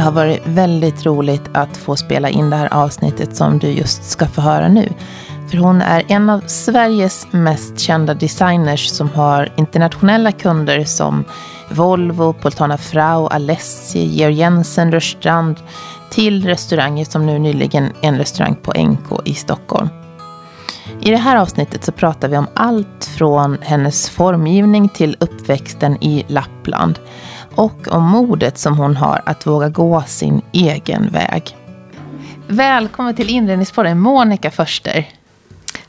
Det har varit väldigt roligt att få spela in det här avsnittet som du just ska få höra nu. För hon är en av Sveriges mest kända designers som har internationella kunder som Volvo, Poltana Frau, Alessi, Georg Jensen, Rörstrand till restauranger som nu nyligen en restaurang på NK i Stockholm. I det här avsnittet så pratar vi om allt från hennes formgivning till uppväxten i Lappland och om modet som hon har att våga gå sin egen väg. Välkommen till inredningspodden Monica Förster.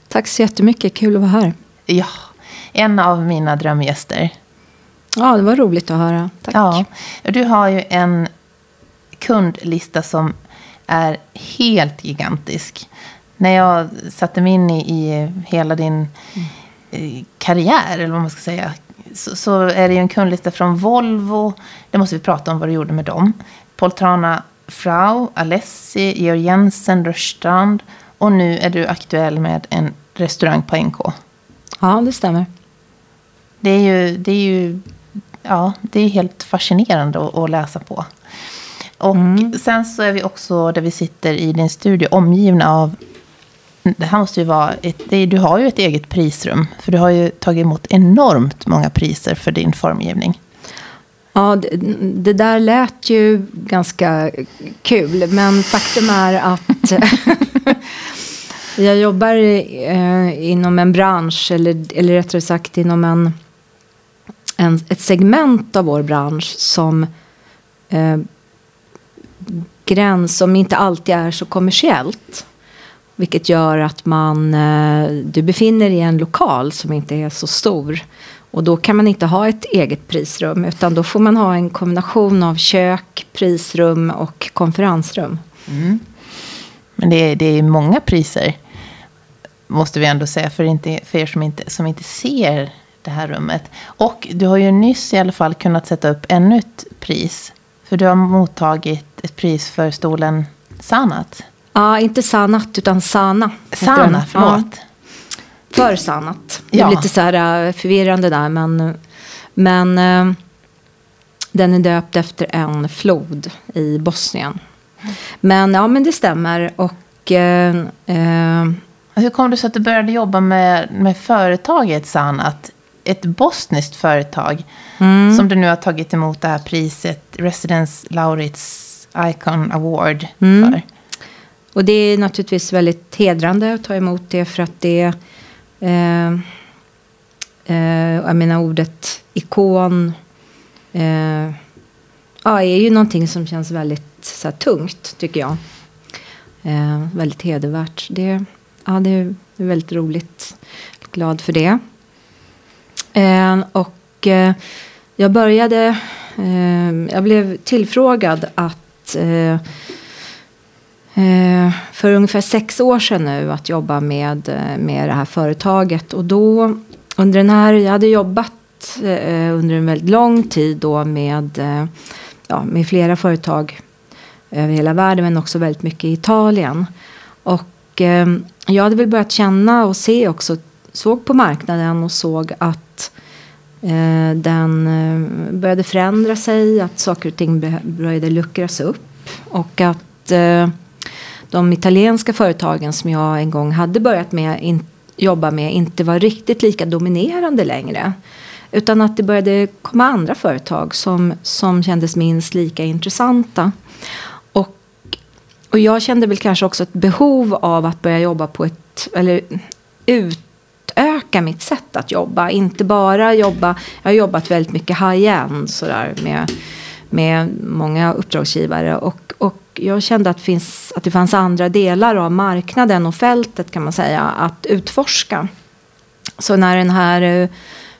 Tack så jättemycket, kul att vara här. Ja, en av mina drömgäster. Ja, det var roligt att höra. Tack. Ja, du har ju en kundlista som är helt gigantisk. När jag satte mig in i, i hela din mm. karriär, eller vad man ska säga, så, så, är det ju en kundlista från Volvo. Det måste vi prata om vad du gjorde med dem. Poltrana Frau, Alessi, Georg Jensen, Rörstrand. Och nu är du aktuell med en restaurang på NK. Ja, det stämmer. Det är ju, det är ju ja, det är helt fascinerande att, att läsa på. Och mm. sen så är vi också där vi sitter i din studio omgivna av det här måste ju vara ett, det, du har ju ett eget prisrum. För du har ju tagit emot enormt många priser för din formgivning. Ja, det, det där lät ju ganska kul. Men faktum är att jag jobbar eh, inom en bransch, eller, eller rättare sagt inom en, en, ett segment av vår bransch som eh, gräns som inte alltid är så kommersiellt. Vilket gör att man, eh, du befinner dig i en lokal som inte är så stor. Och då kan man inte ha ett eget prisrum utan då får man ha en kombination av kök, prisrum och konferensrum. Mm. Men det är, det är många priser, måste vi ändå säga, för, inte, för er som inte, som inte ser det här rummet. Och du har ju nyss i alla fall kunnat sätta upp ännu ett pris. För du har mottagit ett pris för stolen Sanat. Ja, inte Sanat utan Sana. Sana, förlåt. Ja. För Sanat. Det är ja. lite så här äh, förvirrande där. Men, men äh, den är döpt efter en flod i Bosnien. Men ja, men det stämmer. Och... Äh, hur kom det sig att du började jobba med, med företaget Sanat? Ett bosniskt företag. Mm. Som du nu har tagit emot det här priset, Residence Laurits Icon Award mm. för. Och det är naturligtvis väldigt hedrande att ta emot det för att det eh, eh, jag menar ordet ikon eh, ja, är ju någonting som känns väldigt så här, tungt tycker jag. Eh, väldigt hedervärt. Det, ja, det är väldigt roligt. Glad för det. Eh, och eh, jag började, eh, jag blev tillfrågad att Eh, Eh, för ungefär sex år sedan nu att jobba med, eh, med det här företaget. Och då under den här, jag hade jobbat eh, under en väldigt lång tid då med, eh, ja, med flera företag över hela världen men också väldigt mycket i Italien. Och jag hade väl börjat känna och se också, såg på marknaden och såg att den började förändra sig, att saker och ting började luckras upp. Och att de italienska företagen som jag en gång hade börjat med, in, jobba med inte var riktigt lika dominerande längre. Utan att det började komma andra företag som, som kändes minst lika intressanta. Och, och jag kände väl kanske också ett behov av att börja jobba på ett, eller utöka mitt sätt att jobba. Inte bara jobba, jag har jobbat väldigt mycket high-end sådär med, med många uppdragsgivare. Och jag kände att, finns, att det fanns andra delar av marknaden och fältet kan man säga att utforska. Så när den här eh,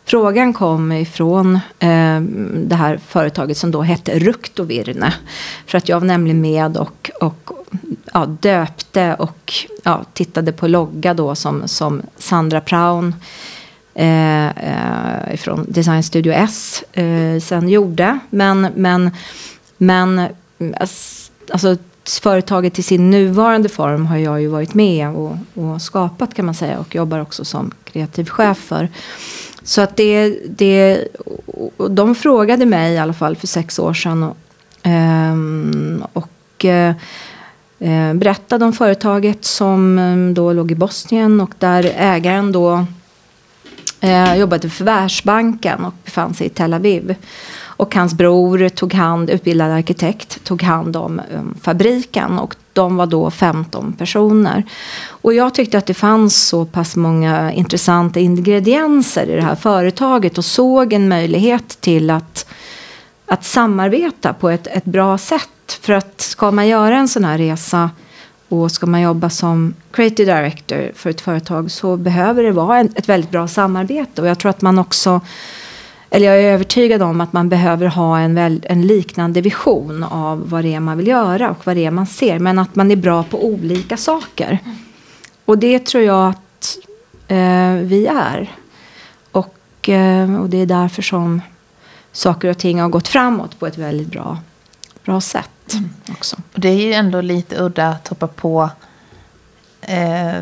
frågan kom ifrån eh, det här företaget som då hette Ruktovirne. För att jag var nämligen med och, och ja, döpte och ja, tittade på logga då som, som Sandra Praun eh, eh, från Design Studio S eh, sen gjorde. Men, men, men alltså, Alltså, företaget i sin nuvarande form har jag ju varit med och, och, skapat kan man säga och jobbar också som kreativ chef för. Så att det, det, de frågade mig i alla fall för sex år sedan Ehm, och eh, eh, berättade om företaget som ehm, då låg i Bosnien och där ägaren då eh, jobbade för Världsbanken och befann sig i Tel Aviv. Och hans bror tog hand, utbildad arkitekt, tog hand om um, fabriken och de var då 15 personer. Och jag tyckte att det fanns så pass många intressanta ingredienser i det här företaget och såg en möjlighet till att, att samarbeta på ett, ett bra sätt. För att ska man göra en sån här resa och ska man jobba som creative director för ett företag så behöver det vara ett väldigt bra samarbete. Och jag tror att man också eller jag är övertygad om att man behöver ha en, väl, en liknande vision av vad det är man vill göra och vad det är man ser. Men att man är bra på olika saker. Och det tror jag att eh, vi är. Och, eh, och det är därför som saker och ting har gått framåt på ett väldigt bra, bra sätt. Mm. Också. Och det är ju ändå lite udda att hoppa på, eh,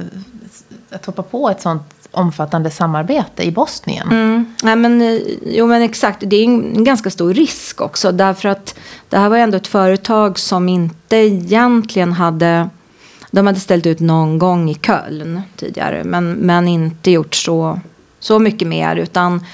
att hoppa på ett sånt omfattande samarbete i Bosnien. Mm. Nej, men, eh, jo men exakt, det är en ganska stor risk också. Därför att det här var ändå ett företag som inte egentligen hade de hade ställt ut någon gång i Köln tidigare. Men, men inte gjort så, så mycket mer. Utan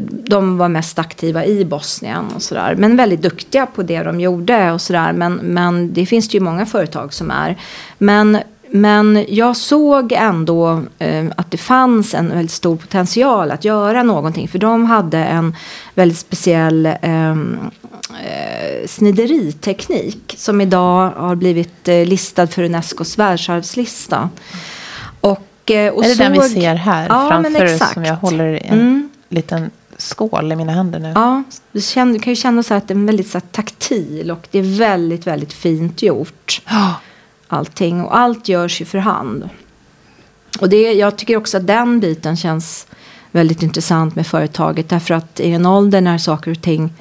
de var mest aktiva i Bosnien och sådär. Men väldigt duktiga på det de gjorde och sådär. Men, men det finns det ju många företag som är. Men men jag såg ändå eh, att det fanns en väldigt stor potential att göra någonting. För de hade en väldigt speciell ehm, eh, snideriteknik. Som idag har blivit eh, listad för Unescos världsarvslista. Och, eh, och är det såg... den vi ser här ja, framför oss? Som jag håller i en mm. liten skål i mina händer nu. Ja, du kan ju känna så att det är väldigt så taktil. Och det är väldigt, väldigt fint gjort. Allting. Och allt görs ju för hand. Och det, jag tycker också att den biten känns väldigt intressant med företaget. Därför att i en ålder när saker och ting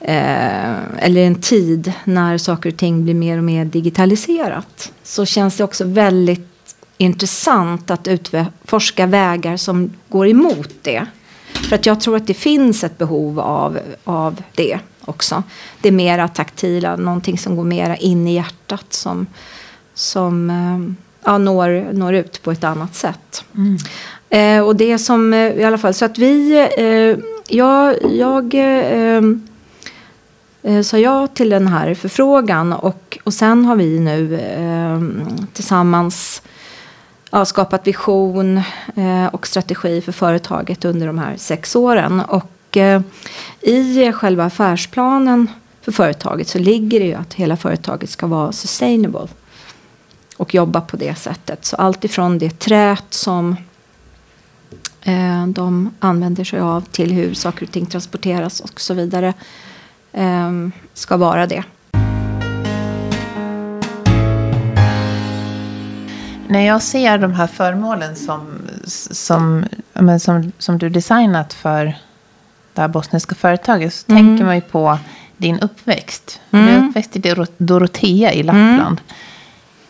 eh, eller en tid när saker och ting blir mer och mer digitaliserat. Så känns det också väldigt intressant att utforska vägar som går emot det. För att jag tror att det finns ett behov av, av det också. Det mera taktila, någonting som går mera in i hjärtat. Som, som eh, ja, når, når ut på ett annat sätt. Mm. Eh, och det som eh, i alla fall, så att vi, eh, jag, jag eh, eh, sa ja till den här förfrågan och, och sen har vi nu tillsammans ja, skapat vision och strategi för företaget under de här sex åren. Och Eh, i själva affärsplanen för företaget så ligger det ju att hela företaget ska vara sustainable och jobba på det sättet. Så allt ifrån det trät som eh, de använder sig av till hur saker och ting transporteras och så vidare eh, ska vara det. När jag ser de här föremålen som, som, som, som du designat för det här bosniska företaget så mm. tänker man ju på din uppväxt. Mm. Du är uppväxt i Dorotea i Lappland. Mm.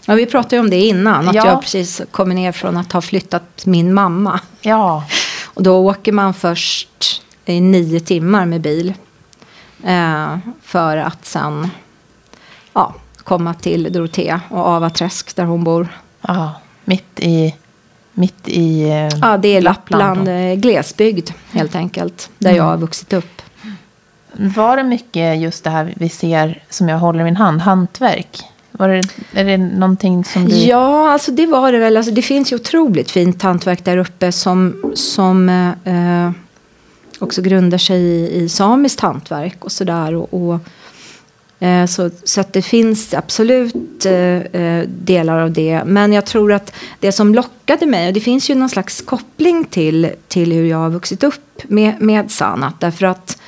Ja, vi pratade ju om det innan. Att ja. jag precis kommer ner från att ha flyttat min mamma. Ja. Och då åker man först i nio timmar med bil. Eh, för att sen ja, komma till Dorotea och Avaträsk där hon bor. Ja, mitt i, mitt i eh, Ja, det är Lappland, Lappland eh, glesbygd helt enkelt. Där mm. jag har vuxit upp. Var det mycket just det här vi ser som jag håller i min hand, hantverk? Var det, är det någonting som du... Ja, alltså det var det väl. Alltså det finns ju otroligt fint hantverk där uppe som, som eh, också grundar sig i, i samiskt hantverk och sådär. Och, och eh, Eh, så, så att det finns absolut eh, eh, delar av det. Men jag tror att det som lockade mig, och det finns ju någon slags koppling till, till hur jag har vuxit upp med, med Sanat. Därför att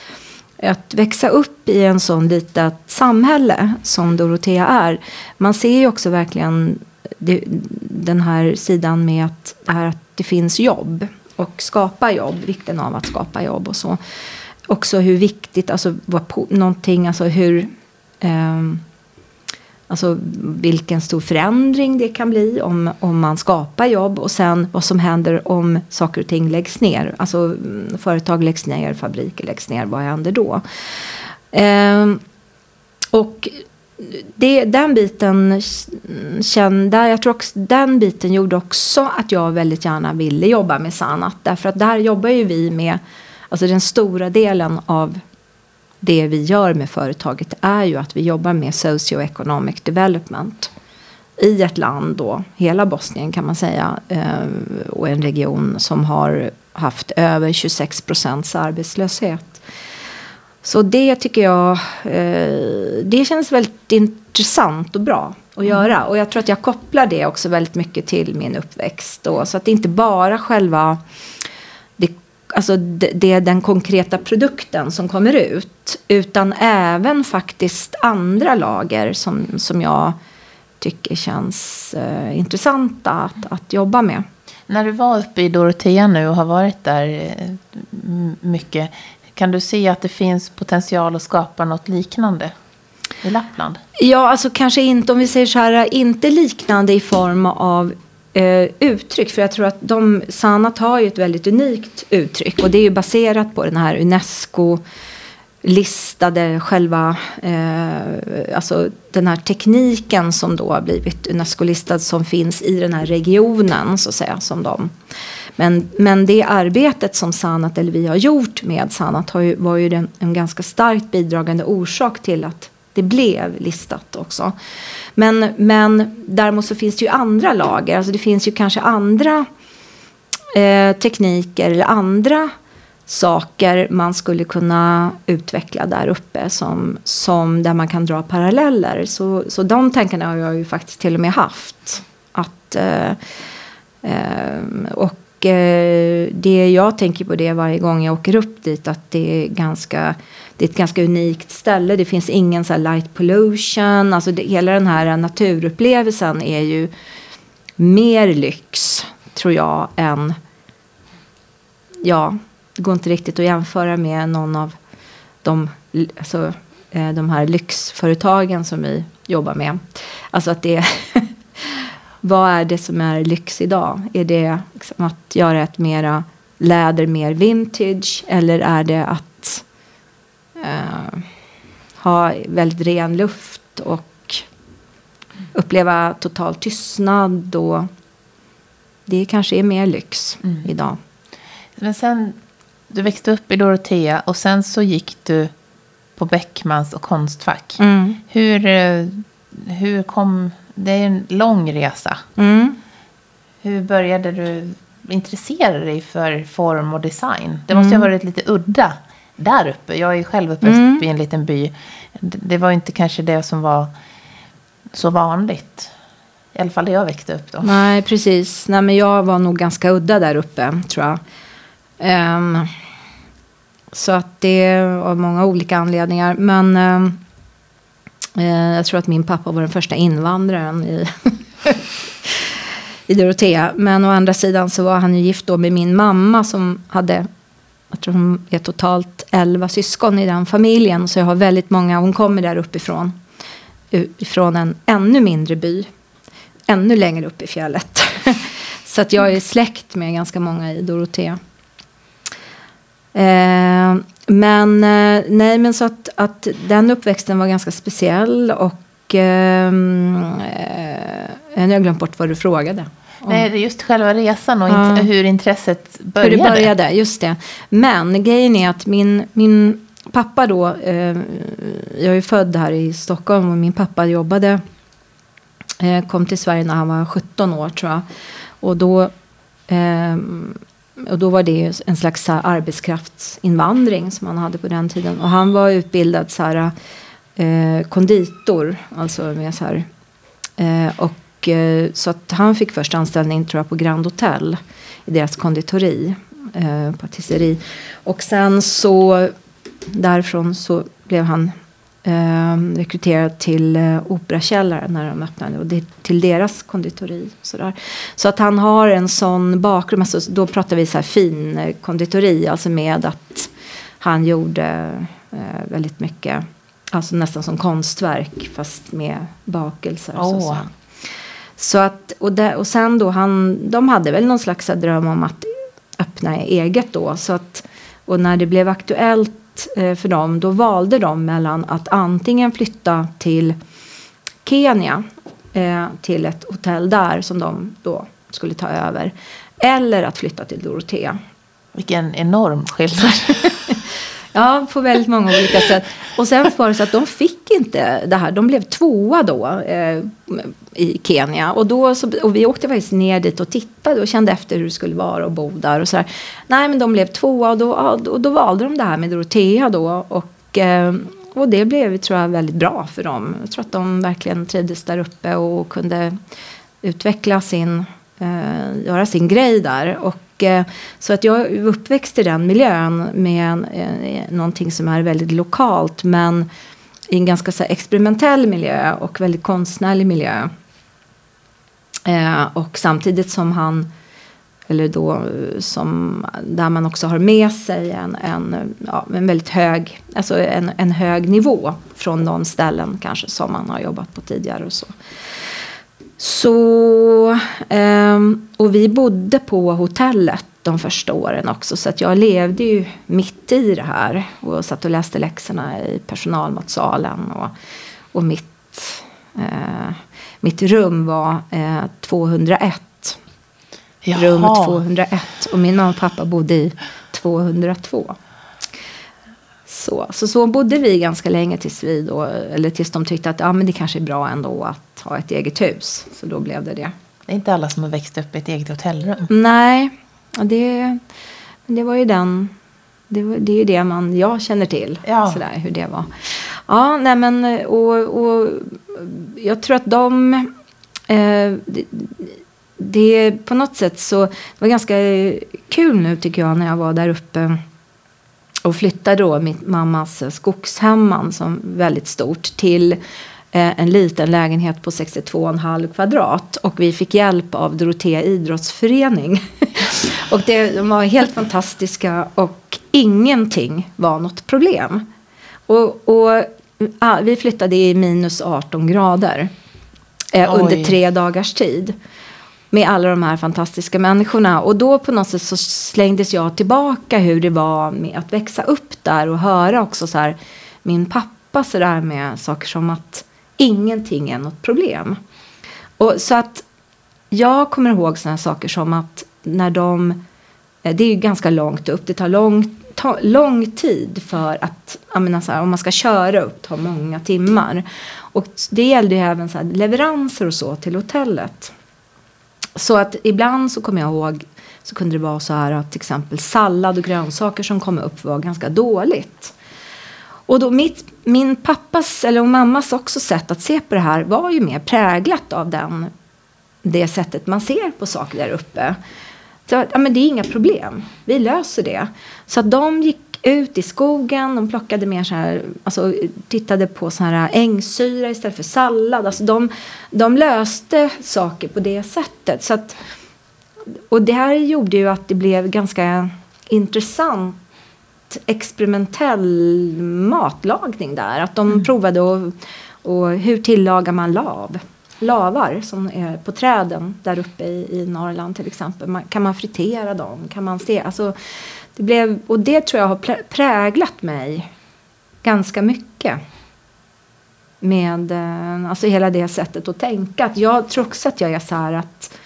att växa upp i en sån litet samhälle som Dorotea är. Man ser ju också verkligen det, den här sidan med att det, här, att det finns jobb och skapa jobb, vikten av att skapa jobb och så. Också hur viktigt, alltså vad, någonting, alltså hur Ehm, alltså vilken stor förändring det kan bli om, om man skapar jobb och sen vad som händer om saker och ting läggs ner. Alltså företag läggs ner, fabriker läggs ner, vad händer då? Eh, och det, den biten kände, jag tror också den biten gjorde också att jag väldigt gärna ville jobba med Sanat. Därför att där jobbar ju vi med, alltså den stora delen av det vi gör med företaget är ju att vi jobbar med socio-economic development i ett land då, hela Bosnien kan man säga, eh, och en region som har haft över 26 procents arbetslöshet. Så det tycker jag, eh, det känns väldigt intressant och bra att mm. göra. Och jag tror att jag kopplar det också väldigt mycket till min uppväxt. Då, så att det inte bara själva alltså det, det är den konkreta produkten som kommer ut. Utan även faktiskt andra lager som, som jag tycker känns eh, intressanta att, att jobba med. När du var uppe i Dorotea nu och har varit där eh, mycket. Kan du se att det finns potential att skapa något liknande i Lappland? Ja, alltså kanske inte om vi säger så här, inte liknande i form av eh, uttryck. För jag tror att de, Sanat har ju ett väldigt unikt uttryck och det är ju baserat på den här Unesco listade själva, eh, alltså den här tekniken som då har blivit Unesco-listad som finns i den här regionen så att säga som de. Men, men det arbetet som Sanat, eller vi har gjort med Sanat har ju, var ju den, en ganska starkt bidragande orsak till att det blev listat också. Men, men däremot så finns det ju andra lager, alltså det finns ju kanske andra eh, tekniker eller andra saker man skulle kunna utveckla där uppe som, som där man kan dra paralleller. Så, så de tankarna har jag ju faktiskt till och med haft. Att, eh, eh, och eh, det jag tänker på det varje gång jag åker upp dit att det är ganska det är ett ganska unikt ställe. Det finns ingen så light pollution. Alltså det, hela den här naturupplevelsen är ju mer lyx tror jag än ja, det går inte riktigt att jämföra med någon av de, alltså, eh, de här lyxföretagen som vi jobbar med. Alltså att det vad är det som är lyx idag? Är det liksom att göra ett mera läder mer vintage eller är det att uh, ha väldigt ren luft och uppleva total tystnad och det kanske är mer lyx mm. idag. Men sen du växte upp i Dorotea och sen så gick du på Beckmans och Konstfack. Mm. Hur, eh, hur kom... Det är en lång resa. Mm. Hur började du intressera dig för form och design? Det måste mm. ha varit lite udda där uppe. Jag är själv uppväxt mm. i en liten by. Det var inte kanske det som var så vanligt. I alla fall där jag växte upp då. Nej, precis. Nej, men jag var nog ganska udda där uppe, tror jag. Um, så att det av många olika anledningar. Men um, uh, jag tror att min pappa var den första invandraren i, i Dorotea. Men å andra sidan så var han ju gift då med min mamma som hade jag tror hon är totalt elva syskon i den familjen. Så jag har väldigt många, hon kommer där uppifrån. Från en ännu mindre by. Ännu längre upp i fjället. så att jag är släkt med ganska många i Dorotea. Eh, men eh, nej, men så att, att den uppväxten var ganska speciell och ehm, eh, nu har jag glömt bort vad du frågade. Om. Nej, just själva resan och ja. hur intresset började. Hur det började, just det. Men grejen är att min, min pappa då, eh, jag är född här i Stockholm och min pappa jobbade, eh, kom till Sverige när han var 17 år tror jag. Och då eh, och då var det en slags arbetskraftsinvandring som man hade på den tiden. Och han var utbildad så här, eh, konditor, alltså med så här. Eh, och, eh, så att han fick först anställning tror jag på Grand Hotel i deras konditori, eh, patisserie. Och sen så därifrån så blev han eh, rekryterad till eh, Operakällaren när de öppnade och det, till deras konditori. Sådär. Så att han har en sån bakgrund, alltså, då pratar vi så här fin eh, konditori, alltså med att han gjorde eh, väldigt mycket, alltså nästan som konstverk fast med bakelser. Oh. Så, så. Så att, och, det, och sen då, han, de hade väl någon slags dröm om att öppna eget då. Så att, och när det blev aktuellt eh, för dem. Då valde de mellan att antingen flytta till Kenya eh, till ett hotell där som de då skulle ta över. Eller att flytta till Dorotea. Vilken enorm skillnad. Ja, på väldigt många olika sätt. Och sen var det så att de fick inte det här. De blev tvåa då eh, i Kenya. Och, då så, och vi åkte faktiskt ner dit och tittade och kände efter hur det skulle vara att bo där. Och så där. Nej, men de blev tvåa och då, och då valde de det här med Dorotea då. Och, eh, och det blev, tror jag, väldigt bra för dem. Jag tror att de verkligen trivdes där uppe och kunde utveckla sin, eh, göra sin grej där. Och och, så att jag är uppväxt i den miljön med eh, någonting som är väldigt lokalt men i en ganska så experimentell miljö och väldigt konstnärlig miljö. Eh, och samtidigt som han eller då som, där man också har med sig en, en, ja, en väldigt hög, alltså en, en hög nivå från de ställen kanske som man har jobbat på tidigare och så. Så, eh, och vi bodde på hotellet de första åren också. Så att jag levde ju mitt i det här. Och satt och läste läxorna i personalmatsalen. Och, och mitt, eh, mitt rum var eh, 201. Jaha. Rum 201. Och min mamma och pappa bodde i 202. Så, så, så bodde vi ganska länge tills vi då, eller tills de tyckte att ja, men det kanske är bra ändå att ha ett eget hus. Så då blev det det. Det är inte alla som har växt upp i ett eget hotellrum. Nej, det, det var ju den, det, det är ju det man, jag känner till. Ja. Sådär, hur det var. Ja, nej men och, och jag tror att de, eh, det, det på något sätt så, det var ganska kul nu tycker jag när jag var där uppe och flyttade då min mammas skogshemman som väldigt stort till en liten lägenhet på 62,5 kvadrat och vi fick hjälp av Dorotea idrottsförening. och det, de var helt fantastiska och ingenting var något problem. Och, och ah, vi flyttade i minus 18 grader eh, under tre dagars tid med alla de här fantastiska människorna. Och då på något sätt så slängdes jag tillbaka hur det var med att växa upp där och höra också så här min pappa så där med saker som att ingenting är något problem. Och så att jag kommer ihåg sådana saker som att när de, eh, det är ju ganska långt upp, det tar lång, ta, lång tid för att, menar så alltså, här, om man ska köra upp, tar många timmar. Och det gällde ju även så här, leveranser och så till hotellet. Så att ibland så kommer jag ihåg så kunde det vara så här att till exempel sallad och grönsaker som kom upp var ganska dåligt. Och då mitt, min pappas eller mammas också sätt att se på det här var ju mer präglat av den, det sättet man ser på saker där uppe. Så, ja, men det är inga problem, vi löser det. Så att de gick ut i skogen, de plockade mer så här, alltså tittade på så här ängsyra istället för sallad. Alltså de, de löste saker på det sättet. Så att, och det här gjorde ju att det blev ganska intressant experimentell matlagning där. Att de mm. provade och, och hur tillagar man lav? Lavar som är på träden där uppe i, i Norrland till exempel. Man, kan man fritera dem? Kan man se? Alltså, det blev, och det tror jag har präglat mig ganska mycket. Med eh, alltså hela det sättet att tänka. Att jag tror också att jag är så här att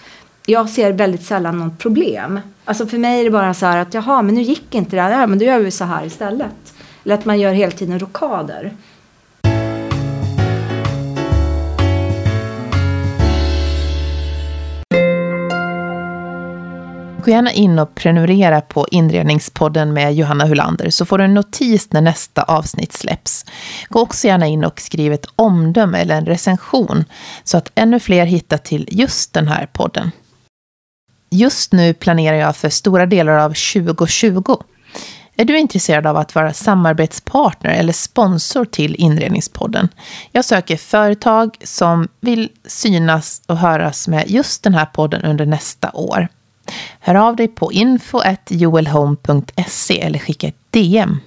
jag ser väldigt sällan något problem. Alltså för mig är det bara så här att jaha, men nu gick inte det här, men då gör vi så här istället. Eller att man gör hela tiden rokader. Gå gärna in och prenumerera på Inredningspodden med Johanna Hulander så får du en notis när nästa avsnitt släpps. Gå också gärna in och skriv ett omdöme eller en recension så att ännu fler hittar till just den här podden. Just nu planerar jag för stora delar av 2020. Är du intresserad av att vara samarbetspartner eller sponsor till Inredningspodden? Jag söker företag som vill synas och höras med just den här podden under nästa år. Hör av dig på info.joelhome.se eller skicka ett DM.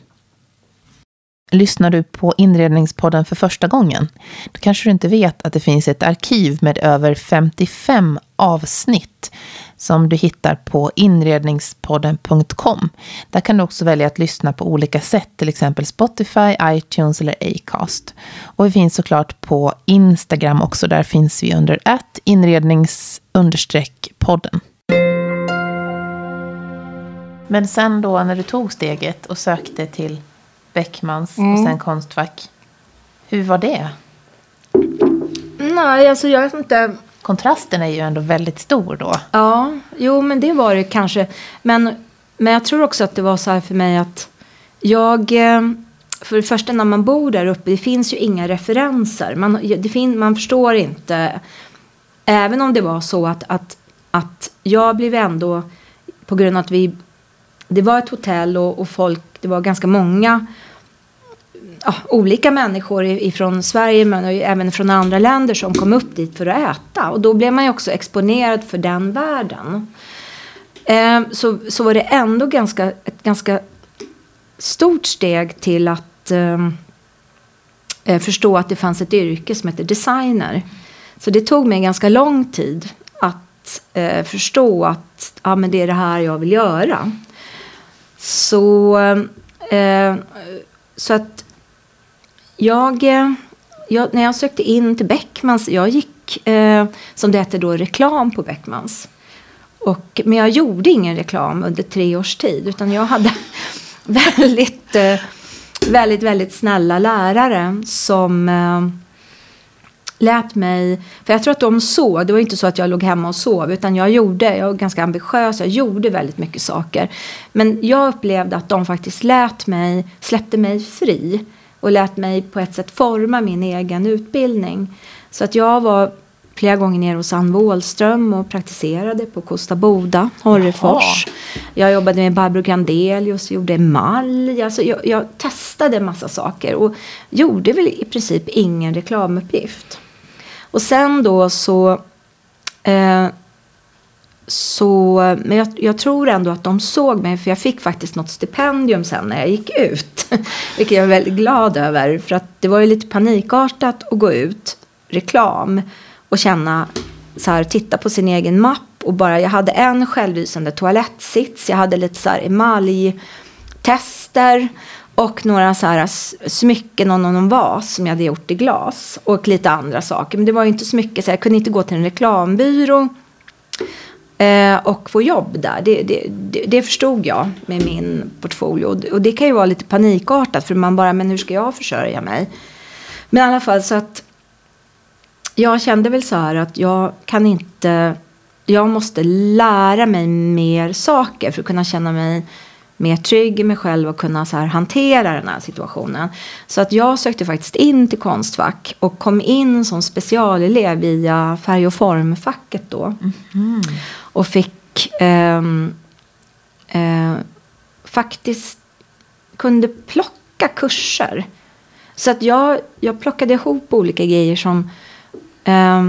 Lyssnar du på Inredningspodden för första gången? Då kanske du inte vet att det finns ett arkiv med över 55 avsnitt som du hittar på inredningspodden.com. Där kan du också välja att lyssna på olika sätt, till exempel Spotify, iTunes eller Acast. Och vi finns såklart på Instagram också, där finns vi under att inrednings-podden. Men sen då när du tog steget och sökte till Beckmans mm. och sen Konstfack, hur var det? Nej, alltså jag vet inte. Kontrasten är ju ändå väldigt stor då. Ja, jo men det var det kanske. Men, men jag tror också att det var så här för mig att jag... Eh, för det första när man bor där uppe, det finns ju inga referenser. Man, det fin, man förstår inte. Även om det var så att, att, att jag blev ändå, på grund av att vi... Det var ett hotell och, och folk, det var ganska många ja, olika människor ifrån Sverige men även från andra länder som kom upp dit för att äta. Och då blev man ju också exponerad för den världen. Eh, så, så var det ändå ganska, ett ganska stort steg till att ehm, eh, förstå att det fanns ett yrke som heter designer. Så det tog mig ganska lång tid att eh, förstå att ja, men det är det här jag vill göra. Så, ehm, eh, så att jag, eh, jag, när jag sökte in till Beckmans, jag gick eh, som det heter då reklam på Beckmans. Och, men jag gjorde ingen reklam under tre års tid utan jag hade väldigt, eh, väldigt, väldigt snälla lärare som eh, lät mig, för jag tror att de såg, det var inte så att jag låg hemma och sov utan jag gjorde, jag var ganska ambitiös, jag gjorde väldigt mycket saker. Men jag upplevde att de faktiskt lät mig, släppte mig fri och lät mig på ett sätt forma min egen utbildning. Så att jag var flera gånger nere hos Ann Wåhlström och praktiserade på Kosta Boda, Horrefors. Jag jobbade med Barbro Grandelius, gjorde emalj. Alltså jag, jag testade massa saker och gjorde väl i princip ingen reklamuppgift. Och sen då så eh, så, men jag, jag, tror ändå att de såg mig för jag fick faktiskt något stipendium sen när jag gick ut. Vilket jag är väldigt glad över för att det var ju lite panikartat att gå ut reklam och känna så här, titta på sin egen mapp och bara jag hade en självlysande toalettsits, jag hade lite så här emaljtester och några så här smycken och någon vas som jag hade gjort i glas och lite andra saker. Men det var ju inte så mycket så jag kunde inte gå till en reklambyrå Eh, och få jobb där. Det, det, det, förstod jag med min portfolio. Och det kan ju vara lite panikartat för man bara, men hur ska jag försörja mig? Men i alla fall så att jag kände väl så här att jag kan inte, jag måste lära mig mer saker för att kunna känna mig mer trygg i mig själv och kunna så här hantera den här situationen. Så att jag sökte faktiskt in till Konstfack och kom in som specialelev via färg och formfacket då. Mm -hmm. Och fick eh, eh, faktiskt kunde plocka kurser. Så att jag, jag plockade ihop olika grejer som, eh,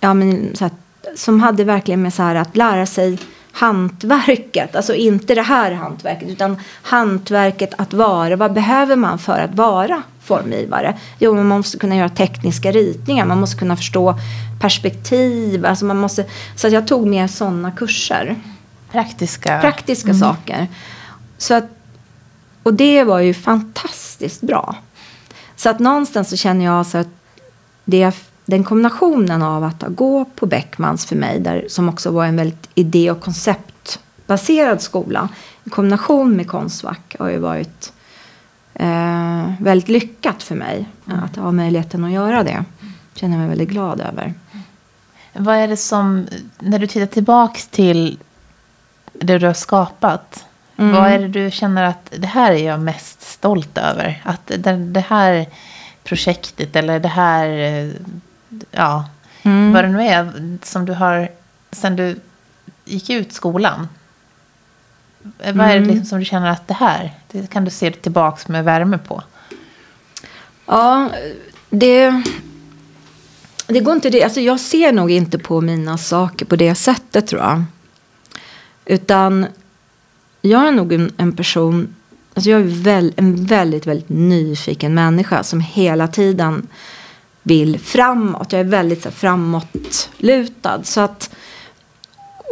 ja, men, så här, som hade verkligen med så här att lära sig hantverket, alltså inte det här hantverket utan hantverket att vara. Vad behöver man för att vara formgivare? Jo, man måste kunna göra tekniska ritningar, man måste kunna förstå perspektiv. Alltså man måste, så att jag tog med sådana kurser. Praktiska? Praktiska mm. saker. Så att, och det var ju fantastiskt bra. Så att någonstans så känner jag så att det den kombinationen av att gå på Beckmans för mig, där, som också var en väldigt idé och konceptbaserad skola, i kombination med Konstfack har ju varit eh, väldigt lyckat för mig. Mm. Att ha möjligheten att göra det. känner jag mig väldigt glad över. Vad är det som, när du tittar tillbaks till det du har skapat, mm. vad är det du känner att det här är jag mest stolt över? Att det, det här projektet eller det här ja, mm. vad det nu är som du har, sen du gick ut skolan. Vad är det mm. liksom som du känner att det här, det kan du se tillbaks med värme på? Ja, det, det går inte det. Alltså jag ser nog inte på mina saker på det sättet tror jag. Utan jag är nog en, en person, alltså jag är väl, en väldigt, väldigt nyfiken människa som hela tiden vill framåt. Jag är väldigt så här, framåtlutad. Så att,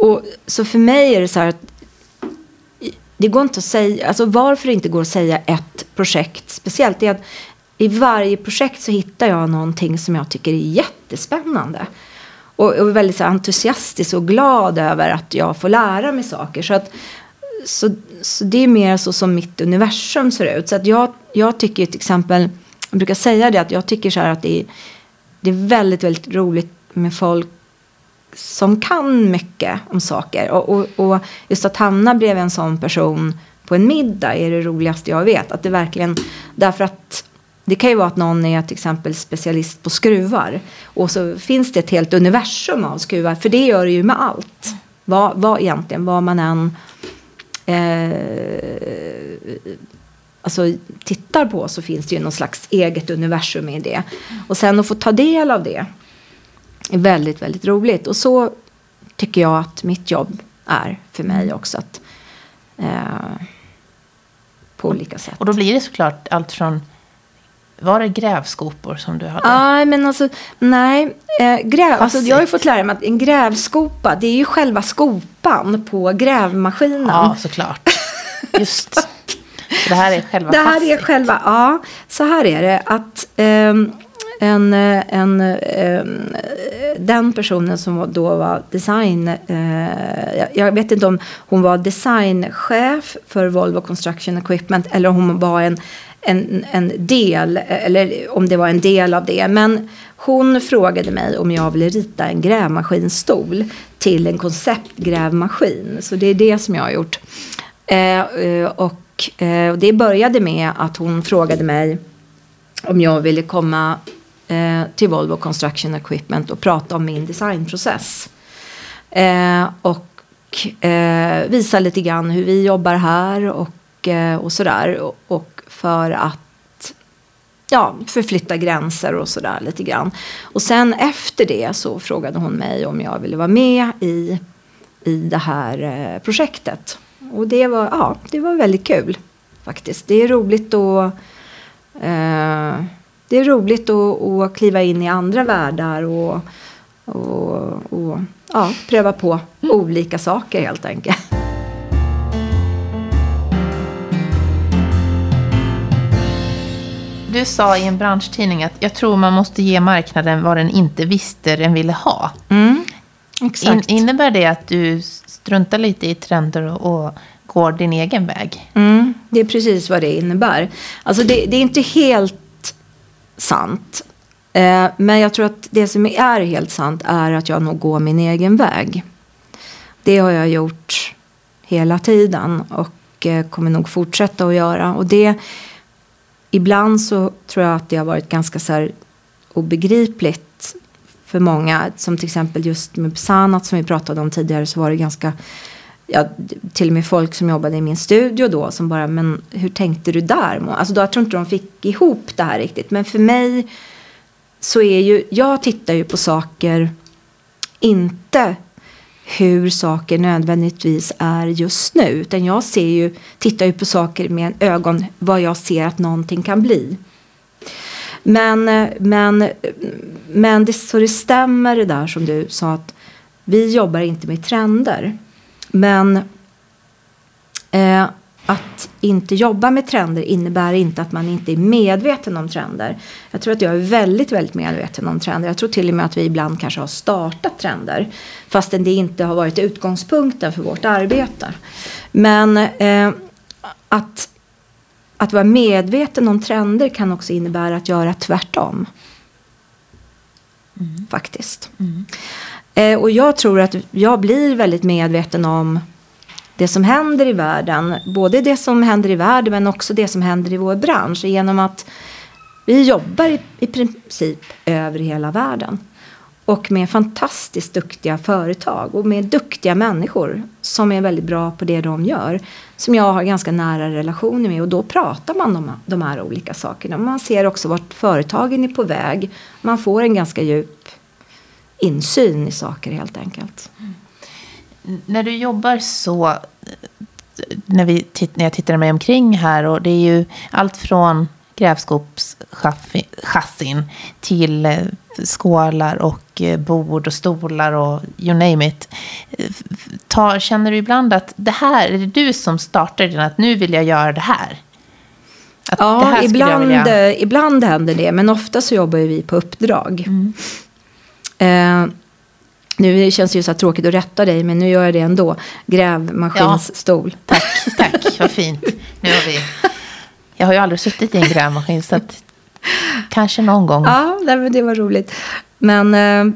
och, så för mig är det så här att det går inte att säga, alltså varför det inte går att säga ett projekt speciellt är att i varje projekt så hittar jag någonting som jag tycker är jättespännande. Och, och väldigt så entusiastisk och glad över att jag får lära mig saker. Så, att, så, så det är mer så som mitt universum ser ut. Så att jag, jag tycker till exempel, jag brukar säga det att jag tycker så här att det är, det är väldigt, väldigt roligt med folk som kan mycket om saker. Och, och, och just att hamna bredvid en sån person på en middag är det roligaste jag vet. Att det verkligen, därför att det kan ju vara att någon är till exempel specialist på skruvar. Och så finns det ett helt universum av skruvar. För det gör det ju med allt. Vad, vad egentligen, vad man än eh, alltså, tittar på så finns det ju någon slags eget universum i det. Och sen att få ta del av det väldigt, väldigt roligt. Och så tycker jag att mitt jobb är för mig också. Att, eh, på olika sätt. Och då blir det såklart allt från var det grävskopor som du hade? Nej, men alltså, nej. Eh, gräv, alltså, jag har ju fått lära mig att en grävskopa, det är ju själva skopan på grävmaskinen. Ja, såklart. Just. Så det här är själva Det här passit. är själva, ja. Så här är det att um, en, eh, en, um, den personen som då var design, uh, jag vet inte om hon var designchef för Volvo Construction Equipment eller om hon var en en, en del, eller om det var en del av det. Men hon frågade mig om jag ville rita en grävmaskinstol till en konceptgrävmaskin. Så det är det som jag har gjort. Och det började med att hon frågade mig om jag ville komma eh, till Volvo Construction Equipment och prata om min designprocess. Eh, och eh, visa lite grann hur vi jobbar här och, eh, och sådär. Och, och för att ja, förflytta gränser och sådär lite grann. Och sen efter det så frågade hon mig om jag ville vara med i, i det här eh, projektet. Och det var, ja, det var väldigt kul faktiskt. Det är roligt att eh, det är roligt att, att kliva in i andra världar och, och, och ja, pröva på olika saker helt enkelt. Du sa i en branschtidning att jag tror man måste ge marknaden vad den inte visste den ville ha. Mm, exakt. In, innebär det att du struntar lite i trender och, och går din egen väg? Mm, det är precis vad det innebär. Alltså det, det är inte helt sant. Eh, men jag tror att det som är helt sant är att jag nog går min egen väg. Det har jag gjort hela tiden och eh, kommer nog fortsätta att göra. Och det ibland så tror jag att det har varit ganska så här obegripligt för många. Som till exempel just med Sanat som vi pratade om tidigare så var det ganska ja, till och med folk som jobbade i min studio då som bara, men hur tänkte du där? Alltså då, jag tror inte de fick ihop det här riktigt. Men för mig så är ju, jag tittar ju på saker inte hur saker nödvändigtvis är just nu. Utan jag ser ju, tittar ju på saker med ögon vad jag ser att någonting kan bli. Men, men, men det, så det stämmer det där som du sa att vi jobbar inte med trender. Men eh, att inte jobba med trender innebär inte att man inte är medveten om trender. Jag tror att jag är väldigt, väldigt medveten om trender. Jag tror till och med att vi ibland kanske har startat trender. Fastän det inte har varit utgångspunkten för vårt arbete. Men eh, att, att vara medveten om trender kan också innebära att göra tvärtom. Mm. Faktiskt. Mm. Eh, och jag tror att jag blir väldigt medveten om det som händer i världen. Både det som händer i världen men också det som händer i vår bransch. Genom att vi jobbar i, i princip över hela världen. Och med fantastiskt duktiga företag och med duktiga människor som är väldigt bra på det de gör. Som jag har ganska nära relationer med och då pratar man om de här olika sakerna. Man ser också vart företagen är på väg. Man får en ganska djup insyn i saker helt enkelt. Mm när du jobbar så, när, vi, när jag tittar mig omkring här, och det är ju allt från grävskopschassin till eh, skålar och eh, bord och stolar och you name it. Ta, känner du ibland att det här, är det du som startar den, att nu vill jag göra det här? Att ja, här ibland, vilja... ibland händer det, men ofta så jobbar vi på uppdrag. Mm. Eh, nu känns det ju så tråkigt att rätta dig, men nu gör jag det ändå. Grävmaskinsstol. Ja, tack, tack, vad fint. Nu har vi... Jag har ju aldrig suttit i en grävmaskin, så att kanske någon gång. Ja, det var roligt. Men... Eh,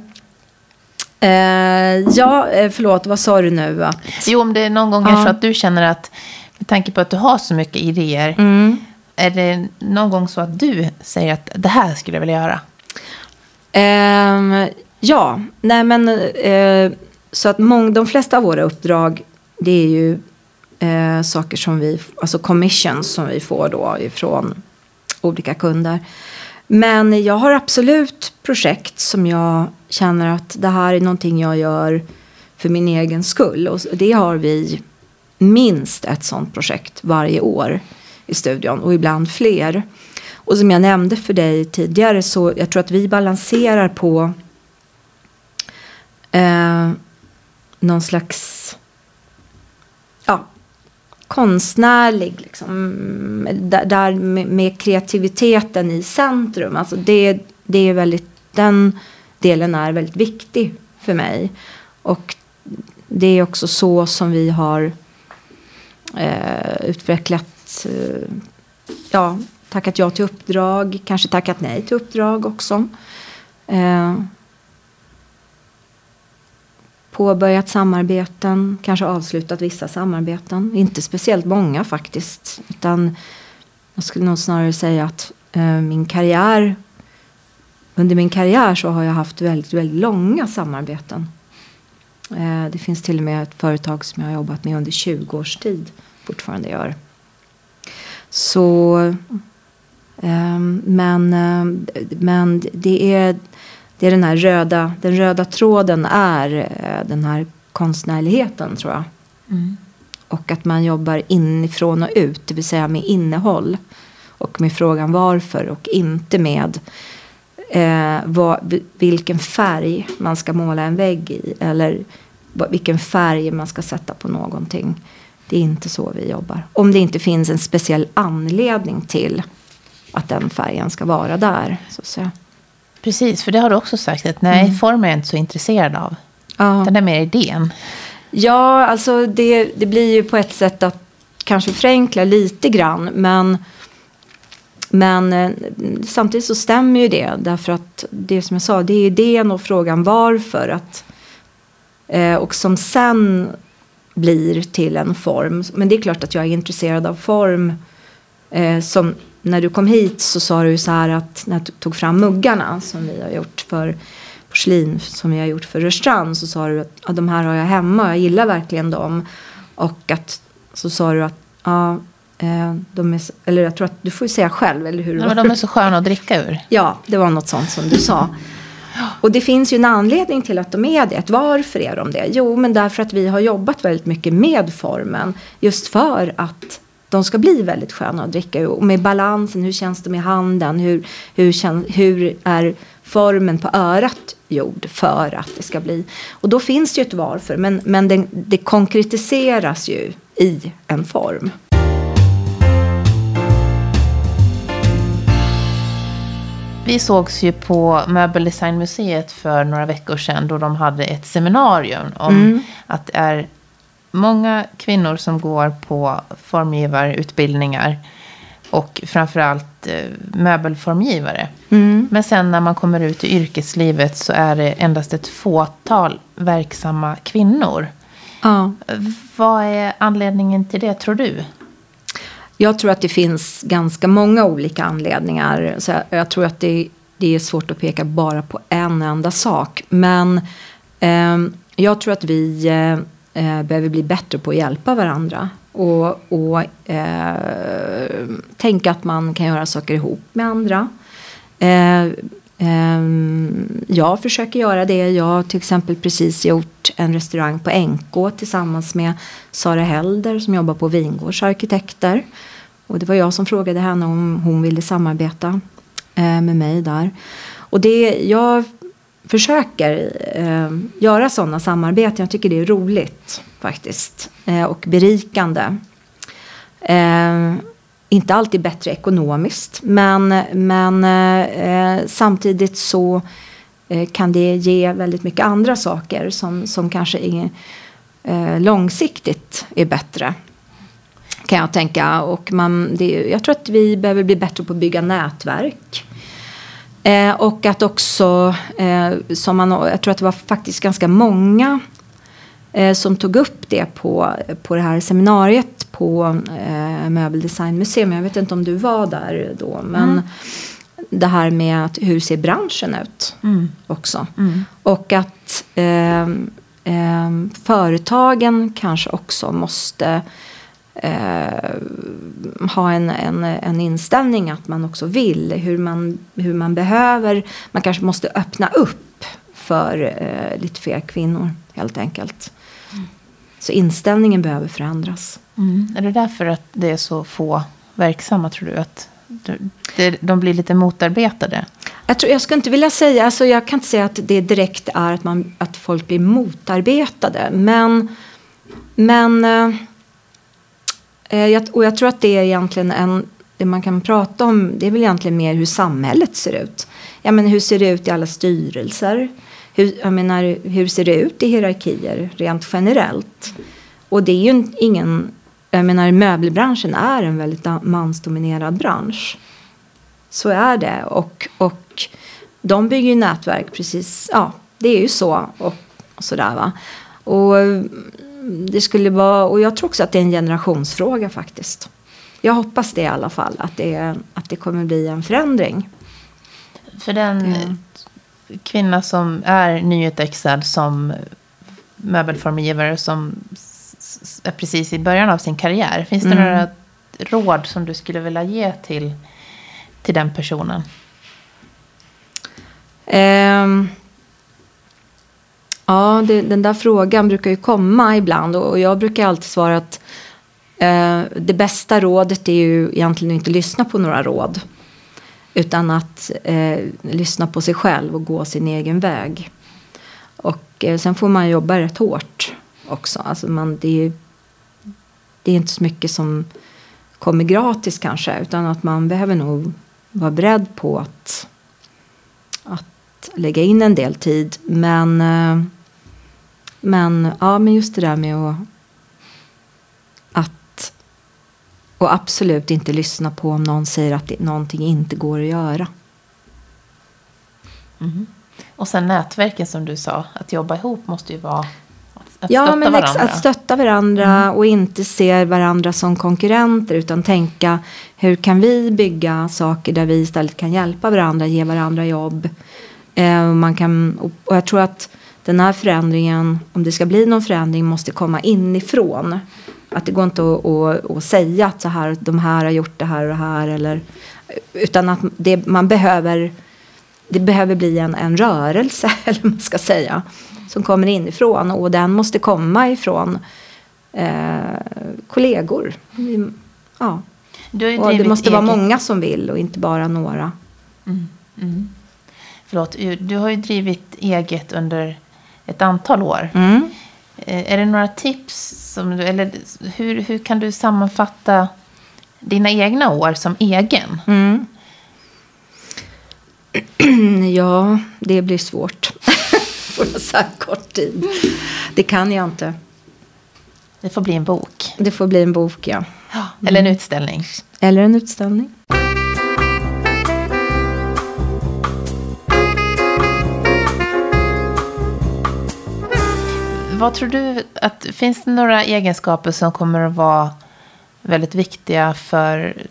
eh, ja, eh, förlåt, vad sa du nu? Att... Jo, om det är någon gång ja. så att du känner att, med tanke på att du har så mycket idéer, mm. är det någon gång så att du säger att det här skulle jag vilja göra? Um, Ja, nej men eh, så att mång, de flesta av våra uppdrag det är ju eh, saker som vi, alltså commissions som vi får då ifrån olika kunder. Men jag har absolut projekt som jag känner att det här är någonting jag gör för min egen skull. Och det har vi minst ett sånt projekt varje år i studion och ibland fler. Och som jag nämnde för dig tidigare så jag tror att vi balanserar på eh, någon slags ja, konstnärlig, liksom, där, där med, med, kreativiteten i centrum. Alltså det, det är väldigt, den delen är väldigt viktig för mig. Och det är också så som vi har eh, utvecklat, eh, ja, tackat ja till uppdrag, kanske tackat nej till uppdrag också. Eh, påbörjat samarbeten, kanske avslutat vissa samarbeten. Inte speciellt många faktiskt. Utan jag skulle nog snarare säga att eh, min karriär under min karriär så har jag haft väldigt, väldigt långa samarbeten. Eh, det finns till och med ett företag som jag har jobbat med under 20 års tid fortfarande gör. Så, eh, men, eh, men det är det är den här röda, den röda tråden är eh, den här konstnärligheten tror jag. Mm. Och att man jobbar inifrån och ut, det vill säga med innehåll. Och med frågan varför och inte med eh, vad, vilken färg man ska måla en vägg i. Eller vilken färg man ska sätta på någonting. Det är inte så vi jobbar. Om det inte finns en speciell anledning till att den färgen ska vara där. Så att säga. Precis, för det har du också sagt att nej, mm. form är jag inte så intresserad av. Ja. Den är mer idén. Ja, alltså det, det blir ju på ett sätt att kanske förenkla lite grann. Men, men eh, samtidigt så stämmer ju det. Därför att det som jag sa, det är idén och frågan varför. Att, eh, och som sen blir till en form. Men det är klart att jag är intresserad av form. Eh, som när du kom hit så sa du så här att när du tog fram muggarna som vi har gjort för porslin som vi har gjort för Rörstrand så sa du att ja, de här har jag hemma, jag gillar verkligen dem. Och att så sa du att ja, eh, de är, eller jag tror att du får säga själv, eller hur? Ja, men de är så sköna att dricka ur. Ja, det var något sånt som du sa. Och det finns ju en anledning till att de är det. Varför är de det? Jo, men därför att vi har jobbat väldigt mycket med formen. Just för att de ska bli väldigt sköna att dricka. Och med balansen, hur känns de i handen? Hur, hur, känns, hur är formen på örat gjord för att det ska bli. Och då finns det ju ett varför, men, men det, det konkretiseras ju i en form. Vi sågs ju på Möbeldesignmuseet för några veckor sedan då de hade ett seminarium om mm. att det är många kvinnor som går på formgivarutbildningar. Och framförallt eh, möbelformgivare. Mm. Men sen när man kommer ut i yrkeslivet så är det endast ett fåtal verksamma kvinnor. Ja. Vad är anledningen till det tror du? Jag tror att det finns ganska många olika anledningar. Så jag, tror att det, det, är svårt att peka bara på en enda sak. Men eh, jag tror att vi eh, eh, behöver bli bättre på att hjälpa varandra. Och, och eh, tänka att man kan göra saker ihop med andra. Eh, eh jag försöker göra det. Jag har till exempel precis gjort en restaurang på NK tillsammans med Sara Helder som jobbar på Vingårds arkitekter. Och det var jag som frågade henne om hon ville samarbeta. Eh, med mig där. Och det, jag försöker eh, göra sådana samarbeten. Jag tycker det är roligt faktiskt. Eh, och berikande. Eh, inte alltid bättre ekonomiskt. Men, men eh, samtidigt så eh, kan det ge väldigt mycket andra saker som, som kanske är, eh, långsiktigt är bättre. Kan jag tänka. Och man, det, jag tror att vi behöver bli bättre på att bygga nätverk. Eh, och att också, eh, som man, jag tror att det var faktiskt ganska många eh, som tog upp det på, på det här seminariet på eh, Möbeldesignmuseum. Jag vet inte om du var där då. Men mm. det här med att hur ser branschen ut mm. också. Mm. Och att eh, eh, företagen kanske också måste eh, ha en, en, en inställning att man också vill. Hur man, hur man behöver. Man kanske måste öppna upp för eh, lite fler kvinnor helt enkelt. Mm. Så inställningen behöver förändras. Mm. Är det därför att det är så få verksamma tror du? Att de blir lite motarbetade? Jag, tror, jag skulle inte vilja säga, alltså jag kan inte säga att det direkt är att, man, att folk blir motarbetade. Men, men eh, Eh, jag, och jag tror att det är egentligen en, det man kan prata om, det är väl egentligen mer hur samhället ser ut. Ja, men hur ser det ut i alla styrelser? Hur, jag menar, hur ser det ut i hierarkier rent generellt? Och det är ju ingen, jag menar möbelbranschen är en väldigt mansdominerad bransch. Så är det. Och, och de bygger ju nätverk precis, ja det är ju så. Och, och sådär va. Och det skulle vara, och jag tror också att det är en generationsfråga faktiskt. Jag hoppas det i alla fall, att det, att det kommer bli en förändring. För den mm. kvinna som är nyutexad som möbelformgivare som är precis i början av sin karriär. Finns det mm. några råd som du skulle vilja ge till, till den personen? Um, Ja, det, den där frågan brukar ju komma ibland och jag brukar alltid svara att eh, det bästa rådet är ju egentligen inte lyssna på några råd. Utan att eh, lyssna på sig själv och gå sin egen väg. Och eh, sen får man jobba rätt hårt också. Alltså man, det, är, det är inte så mycket som kommer gratis kanske. Utan att man behöver nog vara beredd på att, att lägga in en del tid. Men eh, men, ja, men just det där med att, att och absolut inte lyssna på om någon säger att det, någonting inte går att göra. Mm. Och sen nätverken som du sa, att jobba ihop måste ju vara att ja, men varandra. Att stötta varandra mm. och inte se varandra som konkurrenter utan tänka hur kan vi bygga saker där vi istället kan hjälpa varandra, ge varandra jobb. Eh, man kan, och jag tror att den här förändringen, om det ska bli någon förändring, måste komma inifrån. Att det går inte att, att, att säga att så här, de här har gjort det här och det här. Eller, utan att det, man behöver, det behöver bli en, en rörelse, eller man ska säga, som kommer inifrån. Och den måste komma ifrån eh, kollegor. Ja. och det måste vara många som vill och inte bara några. Mm. Mm. Förlåt, du har ju drivit eget under ett antal år. Mm. Eh, är det några tips? Som eller hur, hur kan du sammanfatta dina egna år som egen? Mm. Ja, det blir svårt. På så här kort tid. Det kan jag inte. Det får bli en bok. Det får bli en bok, ja. ja eller en utställning. Eller en utställning. Vad tror du att, finns det några egenskaper som kommer att vara väldigt viktiga för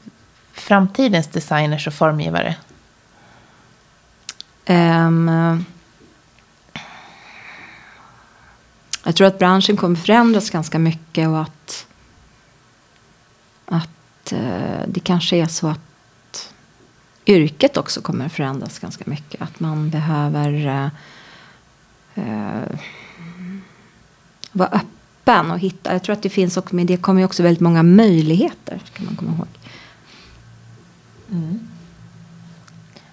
framtidens designers och formgivare? Um, jag tror att branschen kommer förändras ganska mycket och att, att uh, det kanske är så att yrket också kommer förändras ganska mycket. Att man behöver uh, uh, vara öppen och hitta. Jag tror att det finns också, med det kommer också väldigt många möjligheter. Kan man komma ihåg. Mm.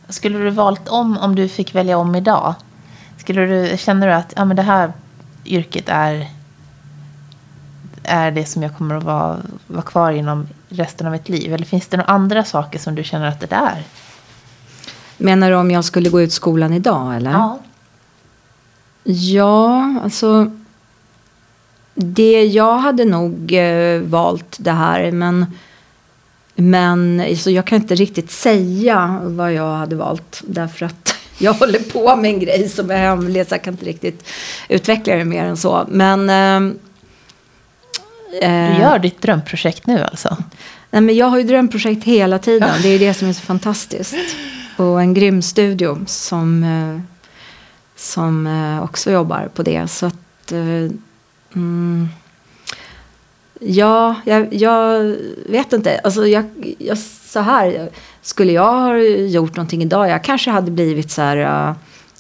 Skulle du valt om om du fick välja om idag? Skulle du, känner du att ja, men det här yrket är, är det som jag kommer att vara, vara kvar inom resten av mitt liv? Eller finns det några andra saker som du känner att det är? Menar du om jag skulle gå ut skolan idag eller? Ja. Ja, alltså. Det jag hade nog eh, valt det här men men så jag kan inte riktigt säga vad jag hade valt därför att jag håller på med en grej som är hemlig så jag kan inte riktigt utveckla det mer än så. Men eh, Du gör ditt drömprojekt nu alltså? Nej, men jag har ju drömprojekt hela tiden. Det är det som är så fantastiskt. Och en grym studio som, eh, som eh, också jobbar på det. Så att... Mm, ja, jag, jag vet inte. Alltså jag, jag, så här, skulle jag ha gjort någonting idag, jag kanske hade blivit så här... Äh,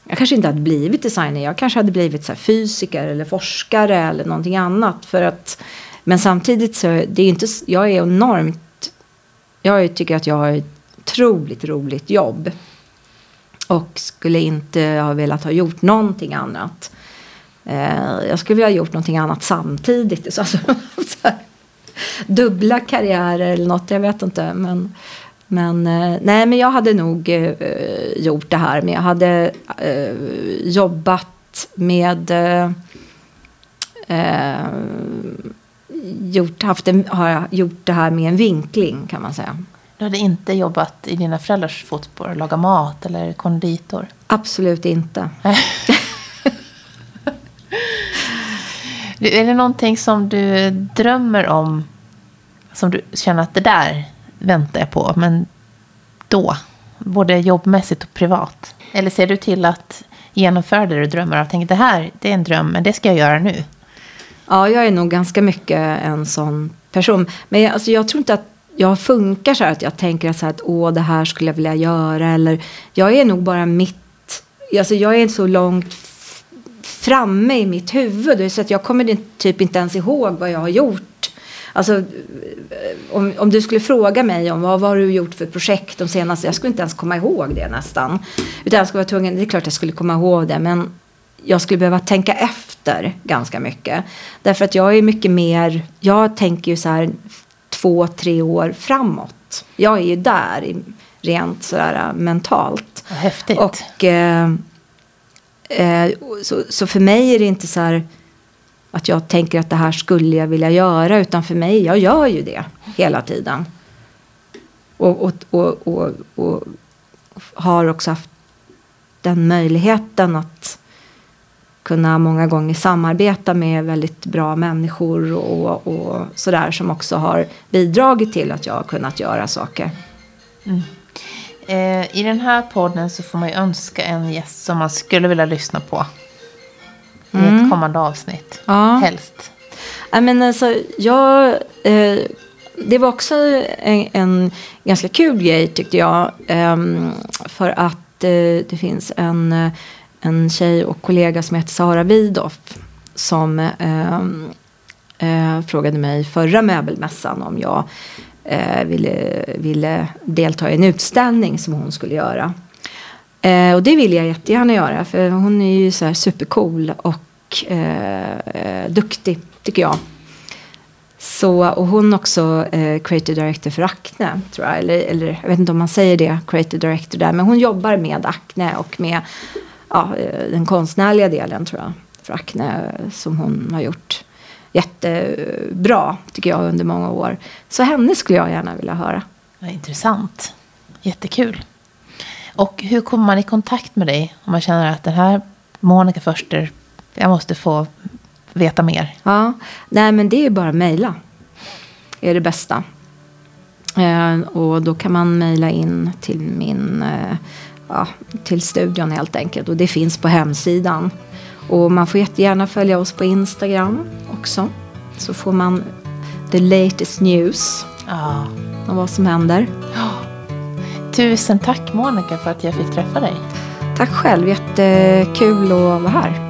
jag kanske inte hade blivit designer, jag kanske hade blivit så här fysiker eller forskare eller någonting annat. För att, men samtidigt så det är inte, jag är enormt, jag tycker att jag har ett otroligt roligt jobb. Och skulle inte ha velat ha gjort någonting annat. Eh, jag skulle vilja ha gjort någonting annat samtidigt. Så Alltså, så här, dubbla karriärer eller något, jag vet inte. Men, men, eh, nej, men jag hade nog eh, gjort det här. Men jag hade eh, jobbat med... Eh, eh, gjort, haft en, har gjort det här med en vinkling kan man säga. Du hade inte jobbat i dina föräldrars fotspår, laga mat eller konditor? Absolut inte. Du, Är det någonting som du drömmer om, som du känner att det där väntar jag på, men då, både jobbmässigt och privat? Eller ser du till att genomföra det du drömmer av? Tänker det här, det är en dröm, men det ska jag göra nu. Ja, jag är nog ganska mycket en sån person. Men jag, alltså, jag tror inte att jag funkar så här att jag tänker så här att åh, det här skulle jag vilja göra. Eller, jag är nog bara mitt, alltså jag är så långt framme i mitt huvud. Så att jag kommer typ inte ens ihåg vad jag har gjort. Alltså, om, om du skulle fråga mig om vad, vad har du gjort för projekt de senaste, jag skulle inte ens komma ihåg det nästan. Utan jag skulle vara tvungen, det är klart jag skulle komma ihåg det, men jag skulle behöva tänka efter ganska mycket. Därför att jag är mycket mer, jag tänker ju så här två, tre år framåt. Jag är ju där rent sådär mentalt. Häftigt. Och eh, eh, så, så för mig är det inte så här att jag tänker att det här skulle jag vilja göra. Utan för mig, jag gör ju det hela tiden. Och, och, och, och, och har också haft den möjligheten att kunna många gånger samarbeta med väldigt bra människor och, och sådär som också har bidragit till att jag har kunnat göra saker. Mm. I den här podden så får man ju önska en gäst som man skulle vilja lyssna på. I ett kommande avsnitt. Ja. Helst. Ja, men alltså, jag, eh, det var också en, en ganska kul grej tyckte jag. ehm, för att eh, det finns en, eh, en tjej och kollega som heter Sara Widoff. Som ehm, eh, frågade mig förra möbelmässan om jag eh, ville, ville delta i en utställning som hon skulle göra. Eh, och det vill jag jättegärna göra för hon är ju så här supercool och eh, eh, duktig tycker jag. Så, och hon är också eh, creative director för Acne, tror jag. Eller, eller jag vet inte om man säger det, creative director där. Men hon jobbar med Acne och med ja, eh, den konstnärliga delen, tror jag. För Acne eh, som hon har gjort jättebra, tycker jag, under många år. Så henne skulle jag gärna vilja höra. Vad intressant. Jättekul. Och hur kommer man i kontakt med dig om man känner att den här Monica Förster, jag måste få veta mer? Ja, nej men det är bara att mejla. är det bästa. Eh, och då kan man mejla in till min, eh, ja, till studion helt enkelt. Och det finns på hemsidan. Och man får jättegärna följa oss på Instagram också. Så får man the latest news Ja. om vad som händer. Tusen tack Monica för att jag fick träffa dig. Tack själv, jättekul att vara här.